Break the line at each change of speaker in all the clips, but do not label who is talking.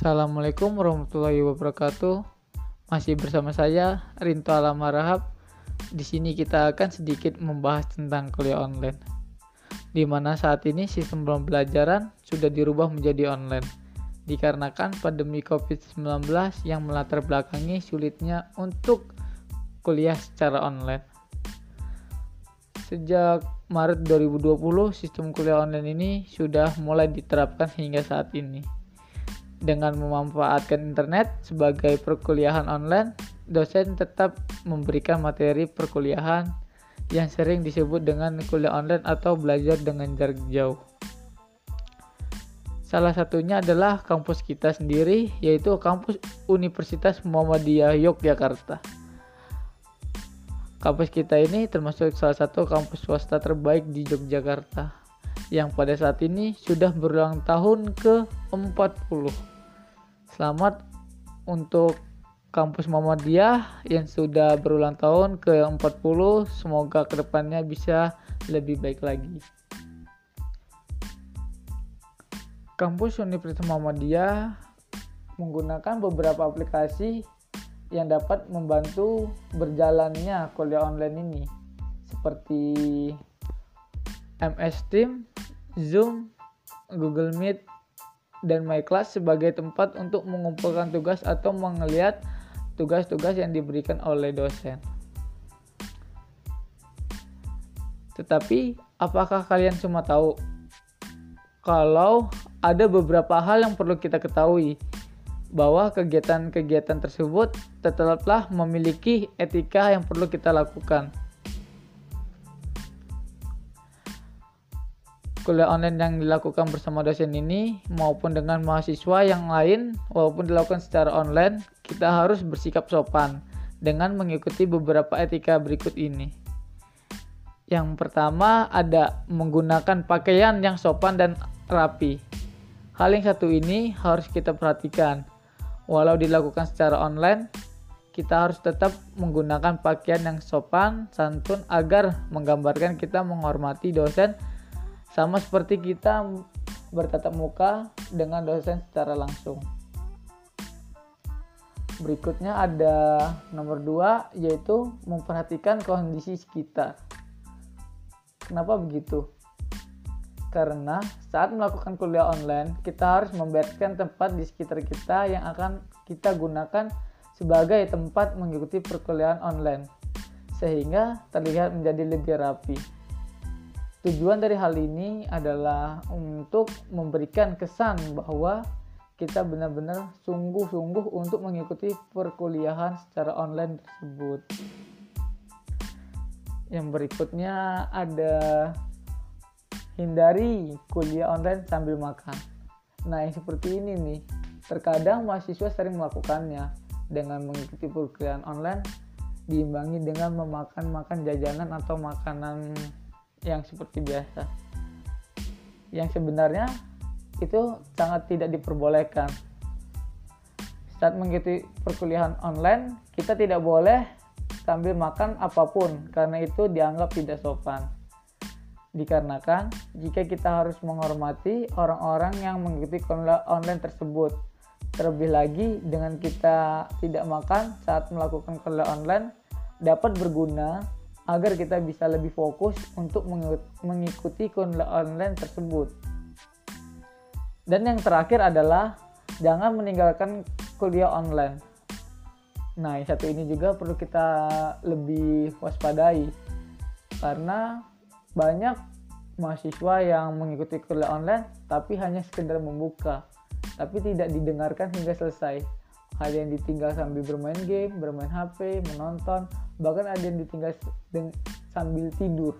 Assalamualaikum warahmatullahi wabarakatuh. Masih bersama saya Rinto Alamarahab. Di sini kita akan sedikit membahas tentang kuliah online. Di mana saat ini sistem pembelajaran sudah dirubah menjadi online. Dikarenakan pandemi COVID-19 yang melatar belakangi sulitnya untuk kuliah secara online. Sejak Maret 2020, sistem kuliah online ini sudah mulai diterapkan hingga saat ini. Dengan memanfaatkan internet sebagai perkuliahan online, dosen tetap memberikan materi perkuliahan yang sering disebut dengan kuliah online atau belajar dengan jarak jauh. Salah satunya adalah kampus kita sendiri, yaitu kampus Universitas Muhammadiyah Yogyakarta. Kampus kita ini termasuk salah satu kampus swasta terbaik di Yogyakarta yang pada saat ini sudah berulang tahun ke-40. Selamat untuk kampus Muhammadiyah yang sudah berulang tahun ke-40. Semoga ke depannya bisa lebih baik lagi. Kampus Universitas Muhammadiyah menggunakan beberapa aplikasi yang dapat membantu berjalannya kuliah online ini seperti MS Team, Zoom, Google Meet, dan MyClass sebagai tempat untuk mengumpulkan tugas atau melihat tugas-tugas yang diberikan oleh dosen. Tetapi, apakah kalian semua tahu kalau ada beberapa hal yang perlu kita ketahui bahwa kegiatan-kegiatan tersebut tetaplah memiliki etika yang perlu kita lakukan. Kuliah online yang dilakukan bersama dosen ini maupun dengan mahasiswa yang lain walaupun dilakukan secara online kita harus bersikap sopan dengan mengikuti beberapa etika berikut ini. Yang pertama ada menggunakan pakaian yang sopan dan rapi. Hal yang satu ini harus kita perhatikan. Walau dilakukan secara online kita harus tetap menggunakan pakaian yang sopan santun agar menggambarkan kita menghormati dosen sama seperti kita bertatap muka dengan dosen secara langsung. Berikutnya ada nomor dua yaitu memperhatikan kondisi sekitar. Kenapa begitu? Karena saat melakukan kuliah online, kita harus membiarkan tempat di sekitar kita yang akan kita gunakan sebagai tempat mengikuti perkuliahan online, sehingga terlihat menjadi lebih rapi. Tujuan dari hal ini adalah untuk memberikan kesan bahwa kita benar-benar sungguh-sungguh untuk mengikuti perkuliahan secara online tersebut. Yang berikutnya ada hindari kuliah online sambil makan. Nah, yang seperti ini nih, terkadang mahasiswa sering melakukannya dengan mengikuti perkuliahan online diimbangi dengan memakan makan jajanan atau makanan yang seperti biasa. Yang sebenarnya itu sangat tidak diperbolehkan. Saat mengikuti perkuliahan online kita tidak boleh sambil makan apa pun karena itu dianggap tidak sopan. Dikarenakan jika kita harus menghormati orang-orang yang mengikuti online tersebut terlebih lagi dengan kita tidak makan saat melakukan kuliah online dapat berguna agar kita bisa lebih fokus untuk mengikuti kuliah online tersebut. Dan yang terakhir adalah jangan meninggalkan kuliah online. Nah, yang satu ini juga perlu kita lebih waspadai karena banyak mahasiswa yang mengikuti kuliah online tapi hanya sekedar membuka tapi tidak didengarkan hingga selesai. Ada yang ditinggal sambil bermain game, bermain HP, menonton, bahkan ada yang ditinggal sambil tidur.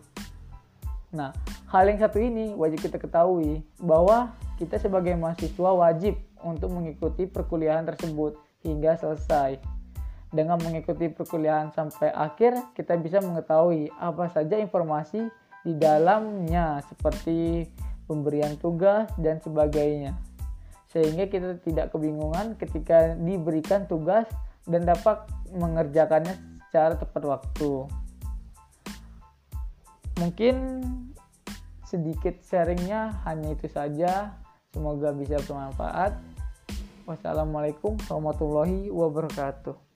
Nah, hal yang satu ini wajib kita ketahui bahwa kita sebagai mahasiswa wajib untuk mengikuti perkuliahan tersebut hingga selesai. Dengan mengikuti perkuliahan sampai akhir, kita bisa mengetahui apa saja informasi di dalamnya seperti pemberian tugas dan sebagainya. Sehingga kita tidak kebingungan ketika diberikan tugas dan dapat mengerjakannya secara tepat waktu. Mungkin sedikit sharingnya hanya itu saja. Semoga bisa bermanfaat. Wassalamualaikum warahmatullahi wabarakatuh.